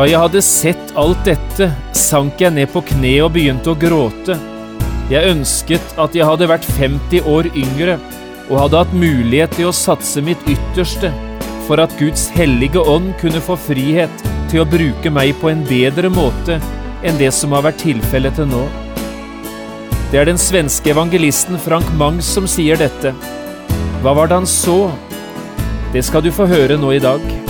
Da jeg hadde sett alt dette, sank jeg ned på kne og begynte å gråte. Jeg ønsket at jeg hadde vært 50 år yngre og hadde hatt mulighet til å satse mitt ytterste for at Guds hellige ånd kunne få frihet til å bruke meg på en bedre måte enn det som har vært tilfellet til nå. Det er den svenske evangelisten Frank Mangs som sier dette. Hva var det han så? Det skal du få høre nå i dag.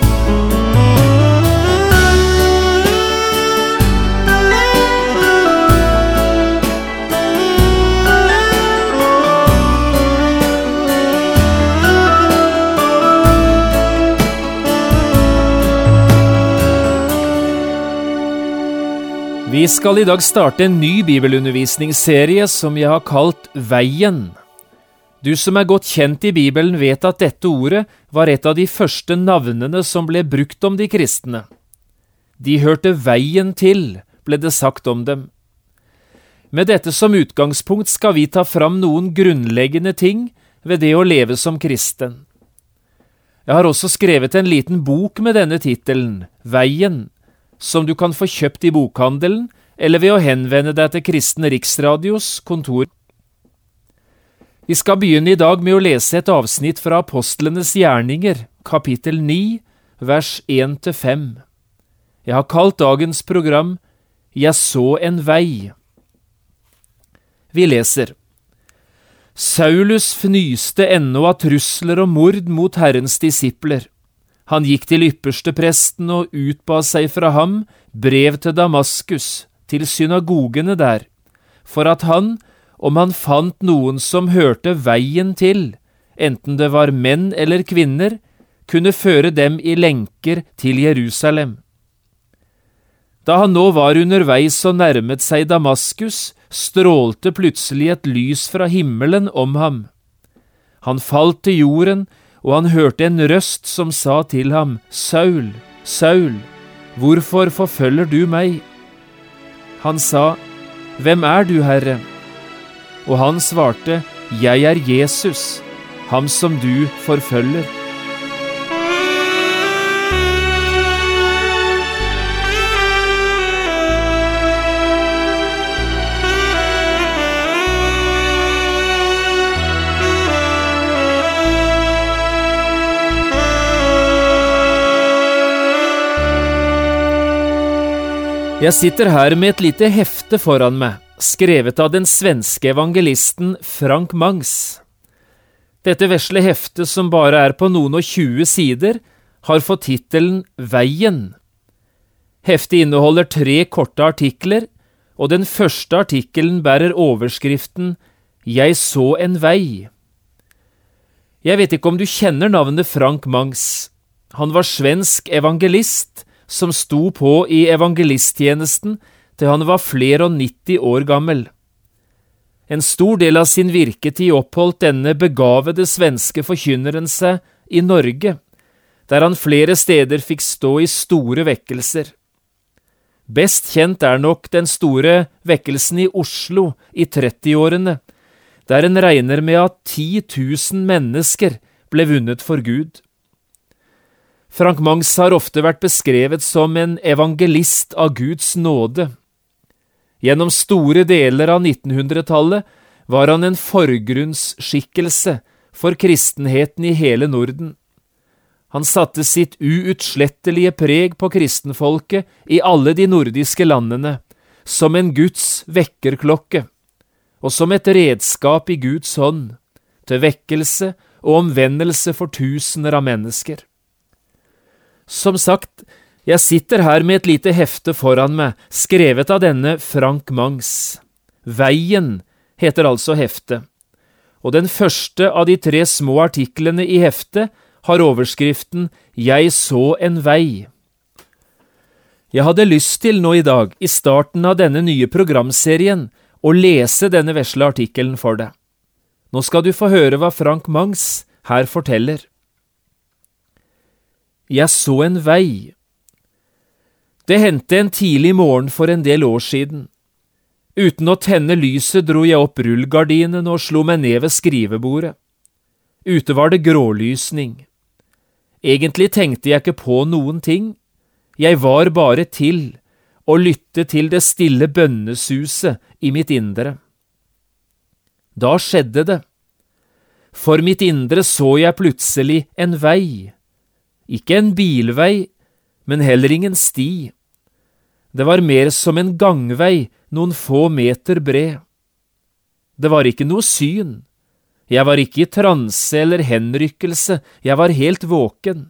Vi skal i dag starte en ny bibelundervisningsserie som jeg har kalt Veien. Du som er godt kjent i Bibelen, vet at dette ordet var et av de første navnene som ble brukt om de kristne. De hørte veien til, ble det sagt om dem. Med dette som utgangspunkt skal vi ta fram noen grunnleggende ting ved det å leve som kristen. Jeg har også skrevet en liten bok med denne tittelen, Veien, som du kan få kjøpt i bokhandelen eller ved å henvende deg til Kristen Riksradios kontor. Vi skal begynne i dag med å lese et avsnitt fra Apostlenes gjerninger, kapittel 9, vers 1–5. Jeg har kalt dagens program Jeg så en vei. Vi leser. Saulus fnyste ennå av trusler og mord mot Herrens disipler. Han gikk til ypperste presten og utba seg fra ham brev til Damaskus, til synagogene der, for at han, om han fant noen som hørte veien til, enten det var menn eller kvinner, kunne føre dem i lenker til Jerusalem. Da han nå var underveis og nærmet seg Damaskus, strålte plutselig et lys fra himmelen om ham. Han falt til jorden og han hørte en røst som sa til ham, Saul, Saul, hvorfor forfølger du meg? Han sa, Hvem er du, Herre? Og han svarte, Jeg er Jesus, ham som du forfølger. Jeg sitter her med et lite hefte foran meg, skrevet av den svenske evangelisten Frank Mangs. Dette vesle heftet, som bare er på noen og tjue sider, har fått tittelen Veien. Heftet inneholder tre korte artikler, og den første artikkelen bærer overskriften Jeg så en vei. Jeg vet ikke om du kjenner navnet Frank Mangs. Han var svensk evangelist som sto på i evangelisttjenesten til han var flere og nitti år gammel. En stor del av sin virketid oppholdt denne begavede svenske forkynneren seg i Norge, der han flere steder fikk stå i store vekkelser. Best kjent er nok den store vekkelsen i Oslo i 30-årene, der en regner med at 10 000 mennesker ble vunnet for Gud. Frank Mangs har ofte vært beskrevet som en evangelist av Guds nåde. Gjennom store deler av 1900-tallet var han en forgrunnsskikkelse for kristenheten i hele Norden. Han satte sitt uutslettelige preg på kristenfolket i alle de nordiske landene, som en Guds vekkerklokke, og som et redskap i Guds hånd, til vekkelse og omvendelse for tusener av mennesker. Som sagt, jeg sitter her med et lite hefte foran meg, skrevet av denne Frank Mangs. Veien heter altså heftet, og den første av de tre små artiklene i heftet har overskriften Jeg så en vei. Jeg hadde lyst til nå i dag, i starten av denne nye programserien, å lese denne vesle artikkelen for deg. Nå skal du få høre hva Frank Mangs her forteller. Jeg så en vei. Det hendte en tidlig morgen for en del år siden. Uten å tenne lyset dro jeg opp rullegardinene og slo meg ned ved skrivebordet. Ute var det grålysning. Egentlig tenkte jeg ikke på noen ting, jeg var bare til å lytte til det stille bønnesuset i mitt indre. Da skjedde det. For mitt indre så jeg plutselig en vei, ikke en bilvei, men heller ingen sti. Det var mer som en gangvei noen få meter bred. Det var ikke noe syn. Jeg var ikke i transe eller henrykkelse, jeg var helt våken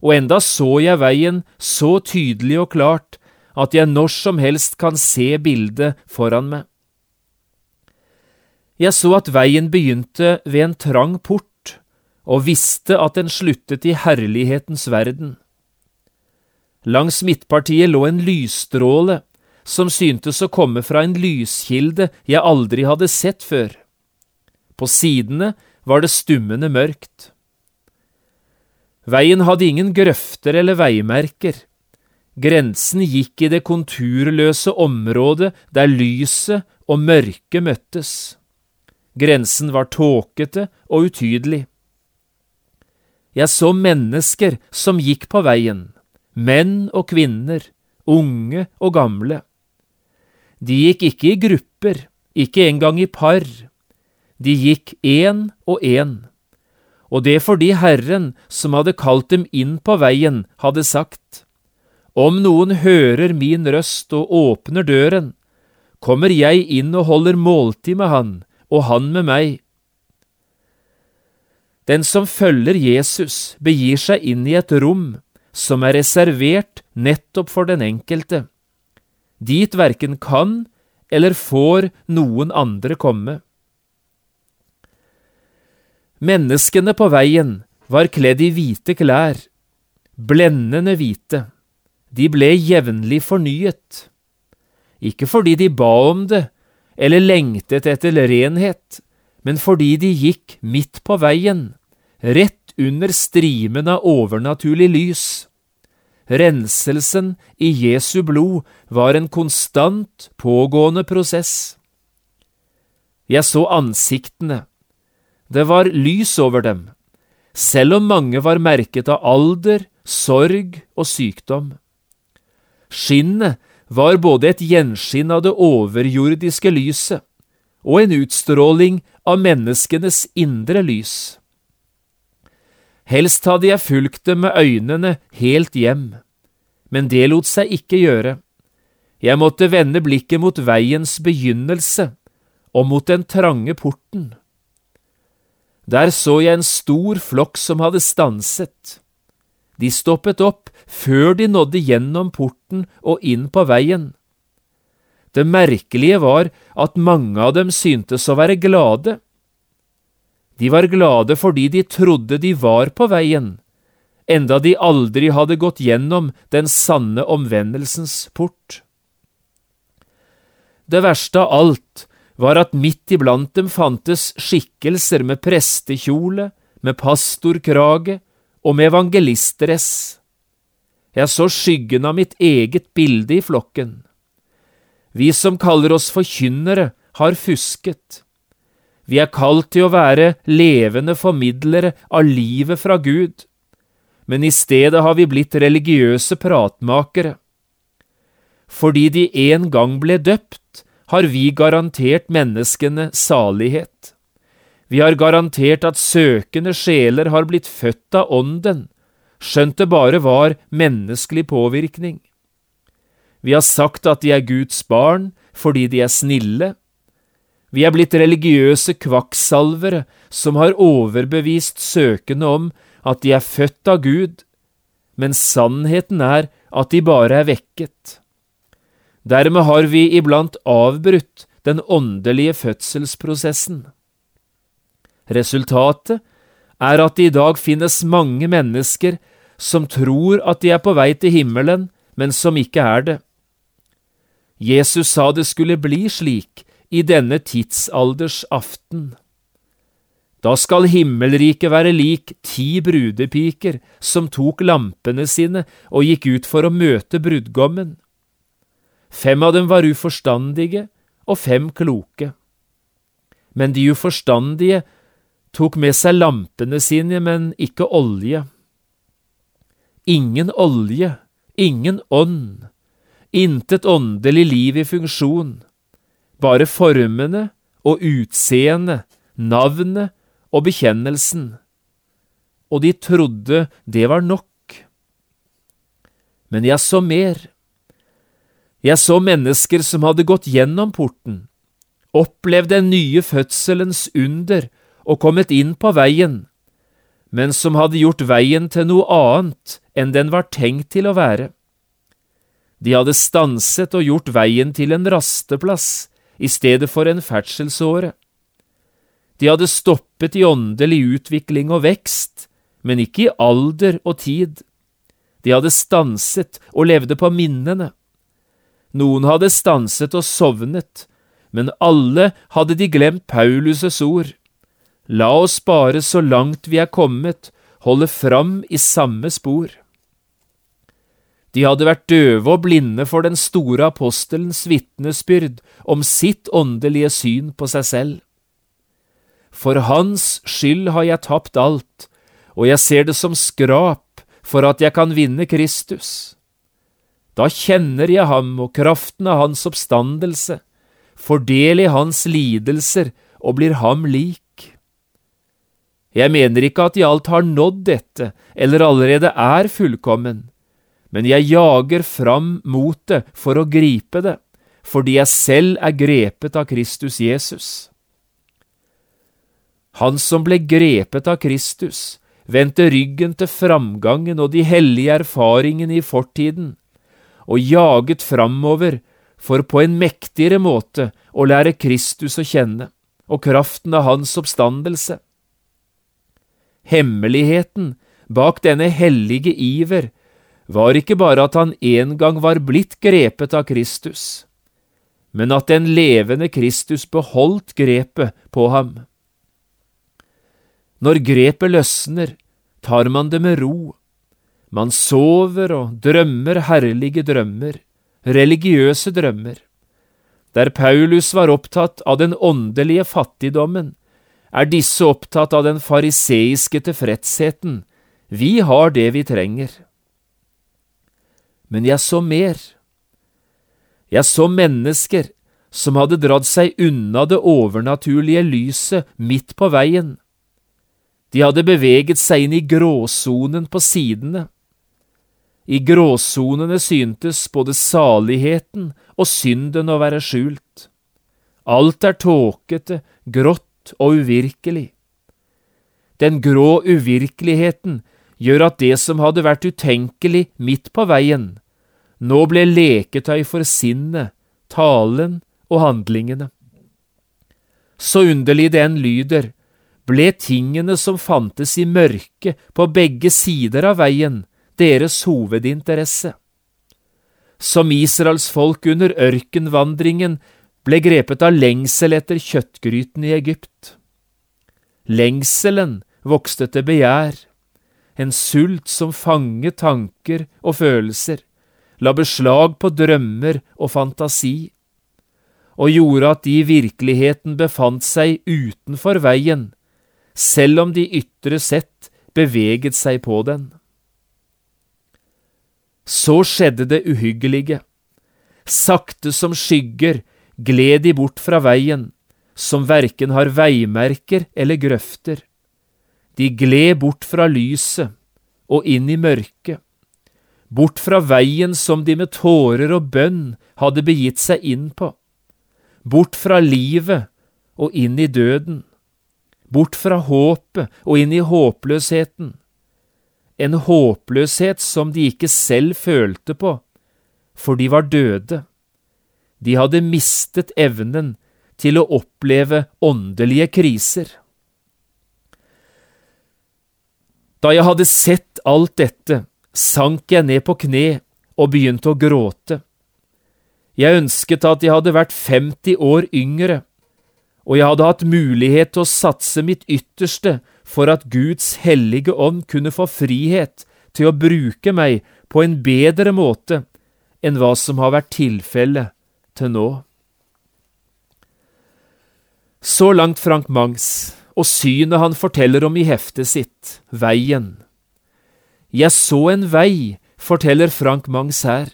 og enda så jeg veien så tydelig og klart at jeg når som helst kan se bildet foran meg. Jeg så at veien begynte ved en trang port, og visste at den sluttet i herlighetens verden. Langs midtpartiet lå en lysstråle som syntes å komme fra en lyskilde jeg aldri hadde sett før. På sidene var det stummende mørkt. Veien hadde ingen grøfter eller veimerker. Grensen gikk i det konturløse området der lyset og mørket møttes. Grensen var tåkete og utydelig. Jeg så mennesker som gikk på veien, menn og kvinner, unge og gamle. De gikk ikke i grupper, ikke engang i par. De gikk én og én og det fordi Herren, som hadde kalt dem inn på veien, hadde sagt, Om noen hører min røst og åpner døren, kommer jeg inn og holder måltid med han, og han med meg. Den som følger Jesus, begir seg inn i et rom som er reservert nettopp for den enkelte. Dit verken kan eller får noen andre komme. Menneskene på veien var kledd i hvite klær, blendende hvite. De ble jevnlig fornyet. Ikke fordi de ba om det eller lengtet etter renhet, men fordi de gikk midt på veien, rett under strimen av overnaturlig lys. Renselsen i Jesu blod var en konstant pågående prosess. Jeg så ansiktene, det var lys over dem, selv om mange var merket av alder, sorg og sykdom. Skinnet var både et gjenskinn av det overjordiske lyset og en utstråling av menneskenes indre lys. Helst hadde jeg fulgt dem med øynene helt hjem, men det lot seg ikke gjøre. Jeg måtte vende blikket mot veiens begynnelse og mot den trange porten. Der så jeg en stor flokk som hadde stanset. De stoppet opp før de nådde gjennom porten og inn på veien. Det merkelige var at mange av dem syntes å være glade. De var glade fordi de trodde de var på veien, enda de aldri hadde gått gjennom den sanne omvendelsens port. Det verste av alt var at midt iblant dem fantes skikkelser med prestekjole, med pastorkrage og med evangelistdress. Jeg så skyggen av mitt eget bilde i flokken. Vi som kaller oss forkynnere, har fusket. Vi er kalt til å være levende formidlere av livet fra Gud, men i stedet har vi blitt religiøse pratmakere. Fordi de en gang ble døpt, har vi garantert menneskene salighet. Vi har garantert at søkende sjeler har blitt født av Ånden, skjønt det bare var menneskelig påvirkning. Vi har sagt at de er Guds barn fordi de er snille. Vi er blitt religiøse kvakksalvere som har overbevist søkende om at de er født av Gud, men sannheten er at de bare er vekket. Dermed har vi iblant avbrutt den åndelige fødselsprosessen. Resultatet er at det i dag finnes mange mennesker som tror at de er på vei til himmelen, men som ikke er det. Jesus sa det skulle bli slik i denne tidsalders aften. Da skal himmelriket være lik ti brudepiker som tok lampene sine og gikk ut for å møte brudgommen. Fem av dem var uforstandige og fem kloke. Men de uforstandige tok med seg lampene sine, men ikke olje. Ingen olje, ingen ånd, intet åndelig liv i funksjon, bare formene og utseendet, navnet og bekjennelsen. Og de trodde det var nok. Men jeg så mer. Jeg så mennesker som hadde gått gjennom porten, opplevd den nye fødselens under og kommet inn på veien, men som hadde gjort veien til noe annet enn den var tenkt til å være. De hadde stanset og gjort veien til en rasteplass i stedet for en ferdselsåre. De hadde stoppet i åndelig utvikling og vekst, men ikke i alder og tid. De hadde stanset og levde på minnene. Noen hadde stanset og sovnet, men alle hadde de glemt Paulus' ord. La oss bare så langt vi er kommet, holde fram i samme spor. De hadde vært døve og blinde for den store apostelens vitnesbyrd om sitt åndelige syn på seg selv. For hans skyld har jeg tapt alt, og jeg ser det som skrap for at jeg kan vinne Kristus. Da kjenner jeg ham og kraften av hans oppstandelse, får del i hans lidelser og blir ham lik. Jeg mener ikke at jeg alt har nådd dette eller allerede er fullkommen, men jeg jager fram mot det for å gripe det, fordi jeg selv er grepet av Kristus Jesus. Han som ble grepet av Kristus, vendte ryggen til framgangen og de hellige erfaringene i fortiden, og jaget framover for på en mektigere måte å lære Kristus å kjenne og kraften av hans oppstandelse. Hemmeligheten bak denne hellige iver var ikke bare at han en gang var blitt grepet av Kristus, men at den levende Kristus beholdt grepet på ham. Når grepet løsner, tar man det med ro. Man sover og drømmer herlige drømmer, religiøse drømmer. Der Paulus var opptatt av den åndelige fattigdommen, er disse opptatt av den fariseiske tilfredsheten. Vi har det vi trenger. Men jeg så mer. Jeg så mennesker som hadde dratt seg unna det overnaturlige lyset midt på veien de hadde beveget seg inn i gråsonen på sidene. I gråsonene syntes både saligheten og synden å være skjult. Alt er tåkete, grått og uvirkelig. Den grå uvirkeligheten gjør at det som hadde vært utenkelig midt på veien, nå ble leketøy for sinnet, talen og handlingene. Så underlig det enn lyder, ble tingene som fantes i mørket på begge sider av veien, deres hovedinteresse. Som Israels folk under ørkenvandringen ble grepet av lengsel etter kjøttgryten i Egypt. Lengselen vokste til begjær, en sult som fanget tanker og følelser, la beslag på drømmer og fantasi, og gjorde at de i virkeligheten befant seg utenfor veien, selv om de ytre sett beveget seg på den. Så skjedde det uhyggelige. Sakte som skygger gled de bort fra veien, som verken har veimerker eller grøfter. De gled bort fra lyset og inn i mørket, bort fra veien som de med tårer og bønn hadde begitt seg inn på, bort fra livet og inn i døden bort fra håpet og inn i håpløsheten, en håpløshet som de ikke selv følte på, for de var døde. De hadde mistet evnen til å oppleve åndelige kriser. Da jeg hadde sett alt dette, sank jeg ned på kne og begynte å gråte. Jeg ønsket at jeg hadde vært 50 år yngre, og jeg hadde hatt mulighet til å satse mitt ytterste for at Guds hellige ånd kunne få frihet til å bruke meg på en bedre måte enn hva som har vært tilfellet til nå. Så langt Frank Mangs og synet han forteller om i heftet sitt, Veien. Jeg så en vei, forteller Frank Mangs her,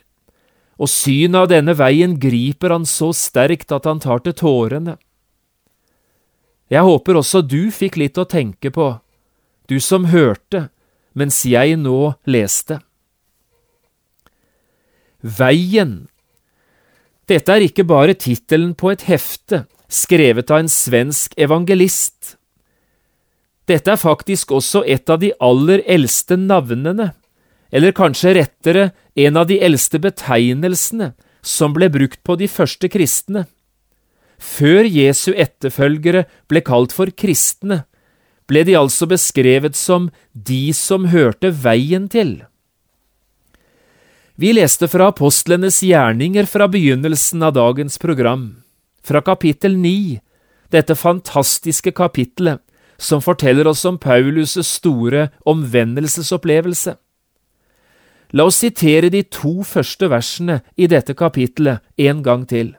og synet av denne veien griper han så sterkt at han tar til tårene. Jeg håper også du fikk litt å tenke på, du som hørte mens jeg nå leste. Veien Dette er ikke bare tittelen på et hefte skrevet av en svensk evangelist. Dette er faktisk også et av de aller eldste navnene, eller kanskje rettere en av de eldste betegnelsene som ble brukt på de første kristne. Før Jesu etterfølgere ble kalt for kristne, ble de altså beskrevet som de som hørte veien til. Vi leste fra apostlenes gjerninger fra begynnelsen av dagens program, fra kapittel 9, dette fantastiske kapittelet som forteller oss om Paulus' store omvendelsesopplevelse. La oss sitere de to første versene i dette kapittelet en gang til.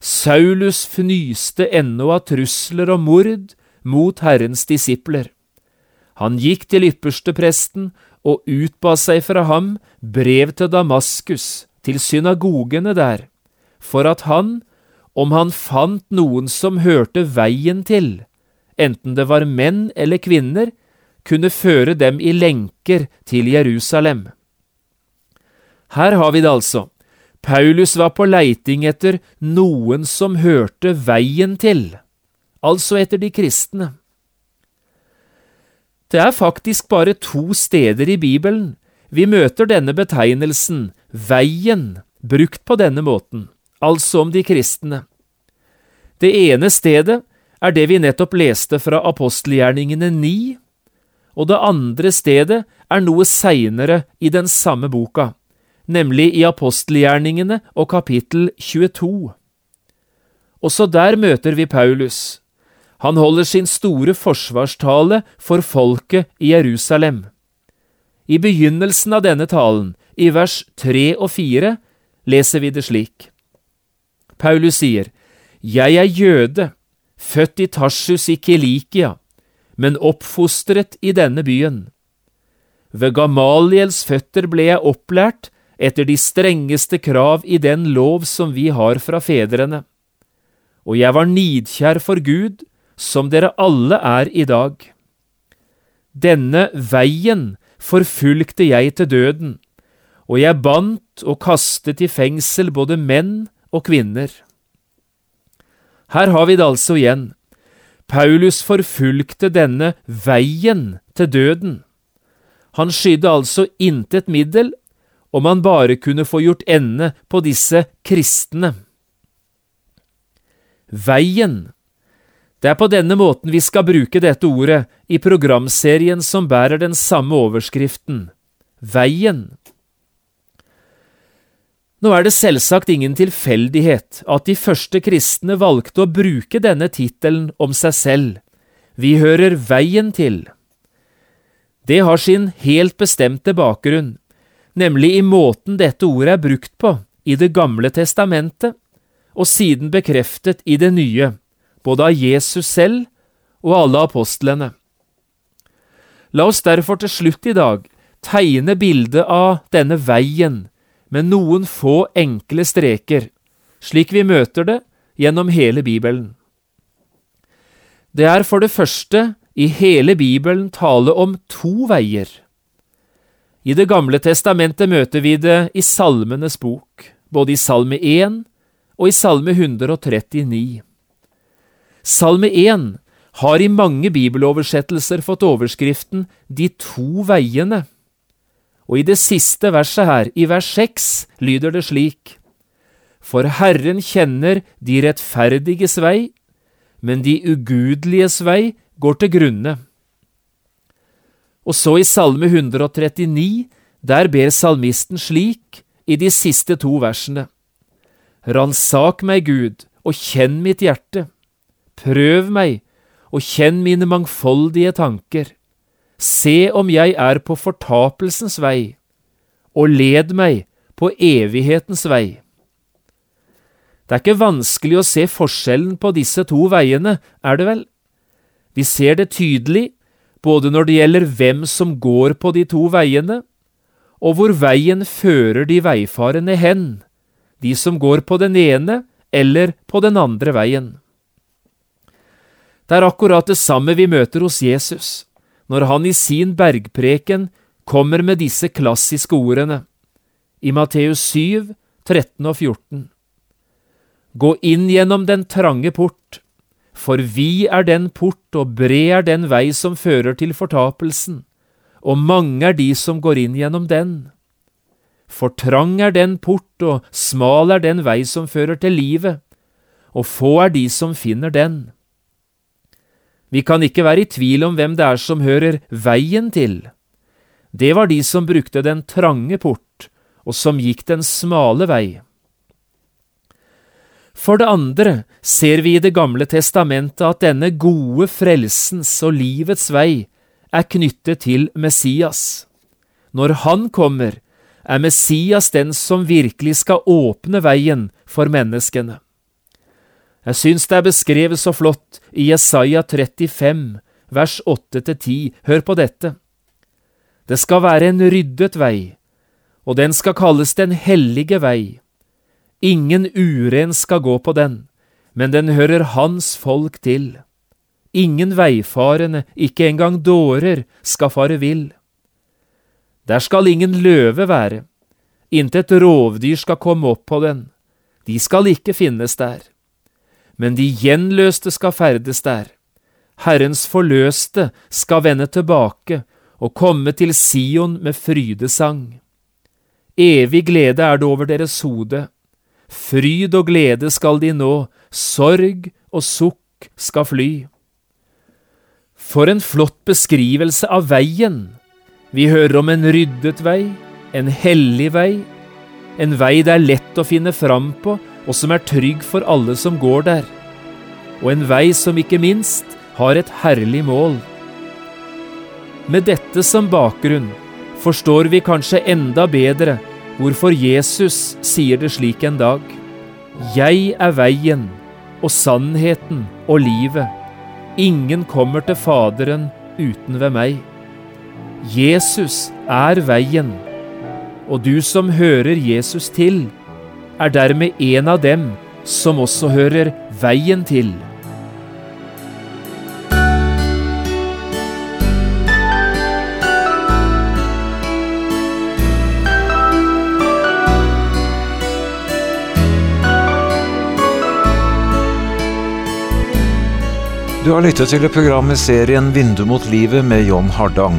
Saulus fnyste ennå av trusler og mord mot Herrens disipler. Han gikk til ypperstepresten og utba seg fra ham brev til Damaskus, til synagogene der, for at han, om han fant noen som hørte veien til, enten det var menn eller kvinner, kunne føre dem i lenker til Jerusalem. Her har vi det altså. Paulus var på leiting etter noen som hørte veien til, altså etter de kristne. Det er faktisk bare to steder i Bibelen vi møter denne betegnelsen, veien, brukt på denne måten, altså om de kristne. Det ene stedet er det vi nettopp leste fra apostelgjerningene 9, og det andre stedet er noe seinere i den samme boka, nemlig i apostelgjerningene og kapittel 22. Også der møter vi Paulus. Han holder sin store forsvarstale for folket i Jerusalem. I begynnelsen av denne talen, i vers 3 og 4, leser vi det slik. Paulus sier, Jeg er jøde, født i Tarsus i Kilikia, men oppfostret i denne byen. Ved Gamaliels føtter ble jeg opplært etter de strengeste krav i den lov som vi har fra fedrene. Og jeg var nidkjær for Gud, som dere alle er i dag. Denne veien forfulgte jeg til døden, og jeg bandt og kastet i fengsel både menn og kvinner. Her har vi det altså igjen. Paulus forfulgte denne veien til døden. Han skydde altså intet middel om han bare kunne få gjort ende på disse kristne. Veien. Det er på denne måten vi skal bruke dette ordet i programserien som bærer den samme overskriften, Veien. Nå er det selvsagt ingen tilfeldighet at de første kristne valgte å bruke denne tittelen om seg selv. Vi hører veien til. Det har sin helt bestemte bakgrunn, nemlig i måten dette ordet er brukt på i Det gamle testamentet, og siden bekreftet i det nye, både av Jesus selv og alle apostlene. La oss derfor til slutt i dag tegne bildet av denne veien med noen få enkle streker, slik vi møter det gjennom hele Bibelen. Det er for det første i hele Bibelen tale om to veier. I Det gamle testamentet møter vi det i Salmenes bok, både i Salme 1 og i Salme 139. Salme 1 har i mange bibeloversettelser fått overskriften De to veiene og i det siste verset her, i vers seks, lyder det slik. For Herren kjenner de rettferdiges vei, men de ugudeliges vei går til grunne. Og så i Salme 139, Der ber salmisten slik i de siste to versene. Ransak meg, Gud, og kjenn mitt hjerte. Prøv meg, og kjenn mine mangfoldige tanker. Se om jeg er på fortapelsens vei, og led meg på evighetens vei. Det er ikke vanskelig å se forskjellen på disse to veiene, er det vel? Vi ser det tydelig, både når det gjelder hvem som går på de to veiene, og hvor veien fører de veifarende hen, de som går på den ene eller på den andre veien. Det er akkurat det samme vi møter hos Jesus, når han i sin bergpreken kommer med disse klassiske ordene, i Matteus 7, 13 og 14. Gå inn gjennom den trange port, for vi er den port og bred er den vei som fører til fortapelsen, og mange er de som går inn gjennom den. For trang er den port og smal er den vei som fører til livet, og få er de som finner den. Vi kan ikke være i tvil om hvem det er som hører veien til. Det var de som brukte den trange port, og som gikk den smale vei. For det andre ser vi i Det gamle testamentet at denne gode frelsens og livets vei er knyttet til Messias. Når han kommer, er Messias den som virkelig skal åpne veien for menneskene. Jeg syns det er beskrevet så flott i Jesaja 35, vers 8–10. Hør på dette. Det skal være en ryddet vei, og den skal kalles Den hellige vei. Ingen uren skal gå på den, men den hører hans folk til. Ingen veifarende, ikke engang dårer, skal fare vill. Der skal ingen løve være, intet rovdyr skal komme opp på den, de skal ikke finnes der. Men de gjenløste skal ferdes der, Herrens forløste skal vende tilbake og komme til Sion med frydesang. Evig glede er det over deres hode, fryd og glede skal de nå, sorg og sukk skal fly. For en flott beskrivelse av veien! Vi hører om en ryddet vei, en hellig vei, en vei det er lett å finne fram på, og som er trygg for alle som går der, og en vei som ikke minst har et herlig mål. Med dette som bakgrunn forstår vi kanskje enda bedre hvorfor Jesus sier det slik en dag. Jeg er veien og sannheten og livet. Ingen kommer til Faderen uten ved meg. Jesus er veien, og du som hører Jesus til, er dermed en av dem som også hører veien til. Du har lyttet til programmet serien Vindu mot livet med John Hardang.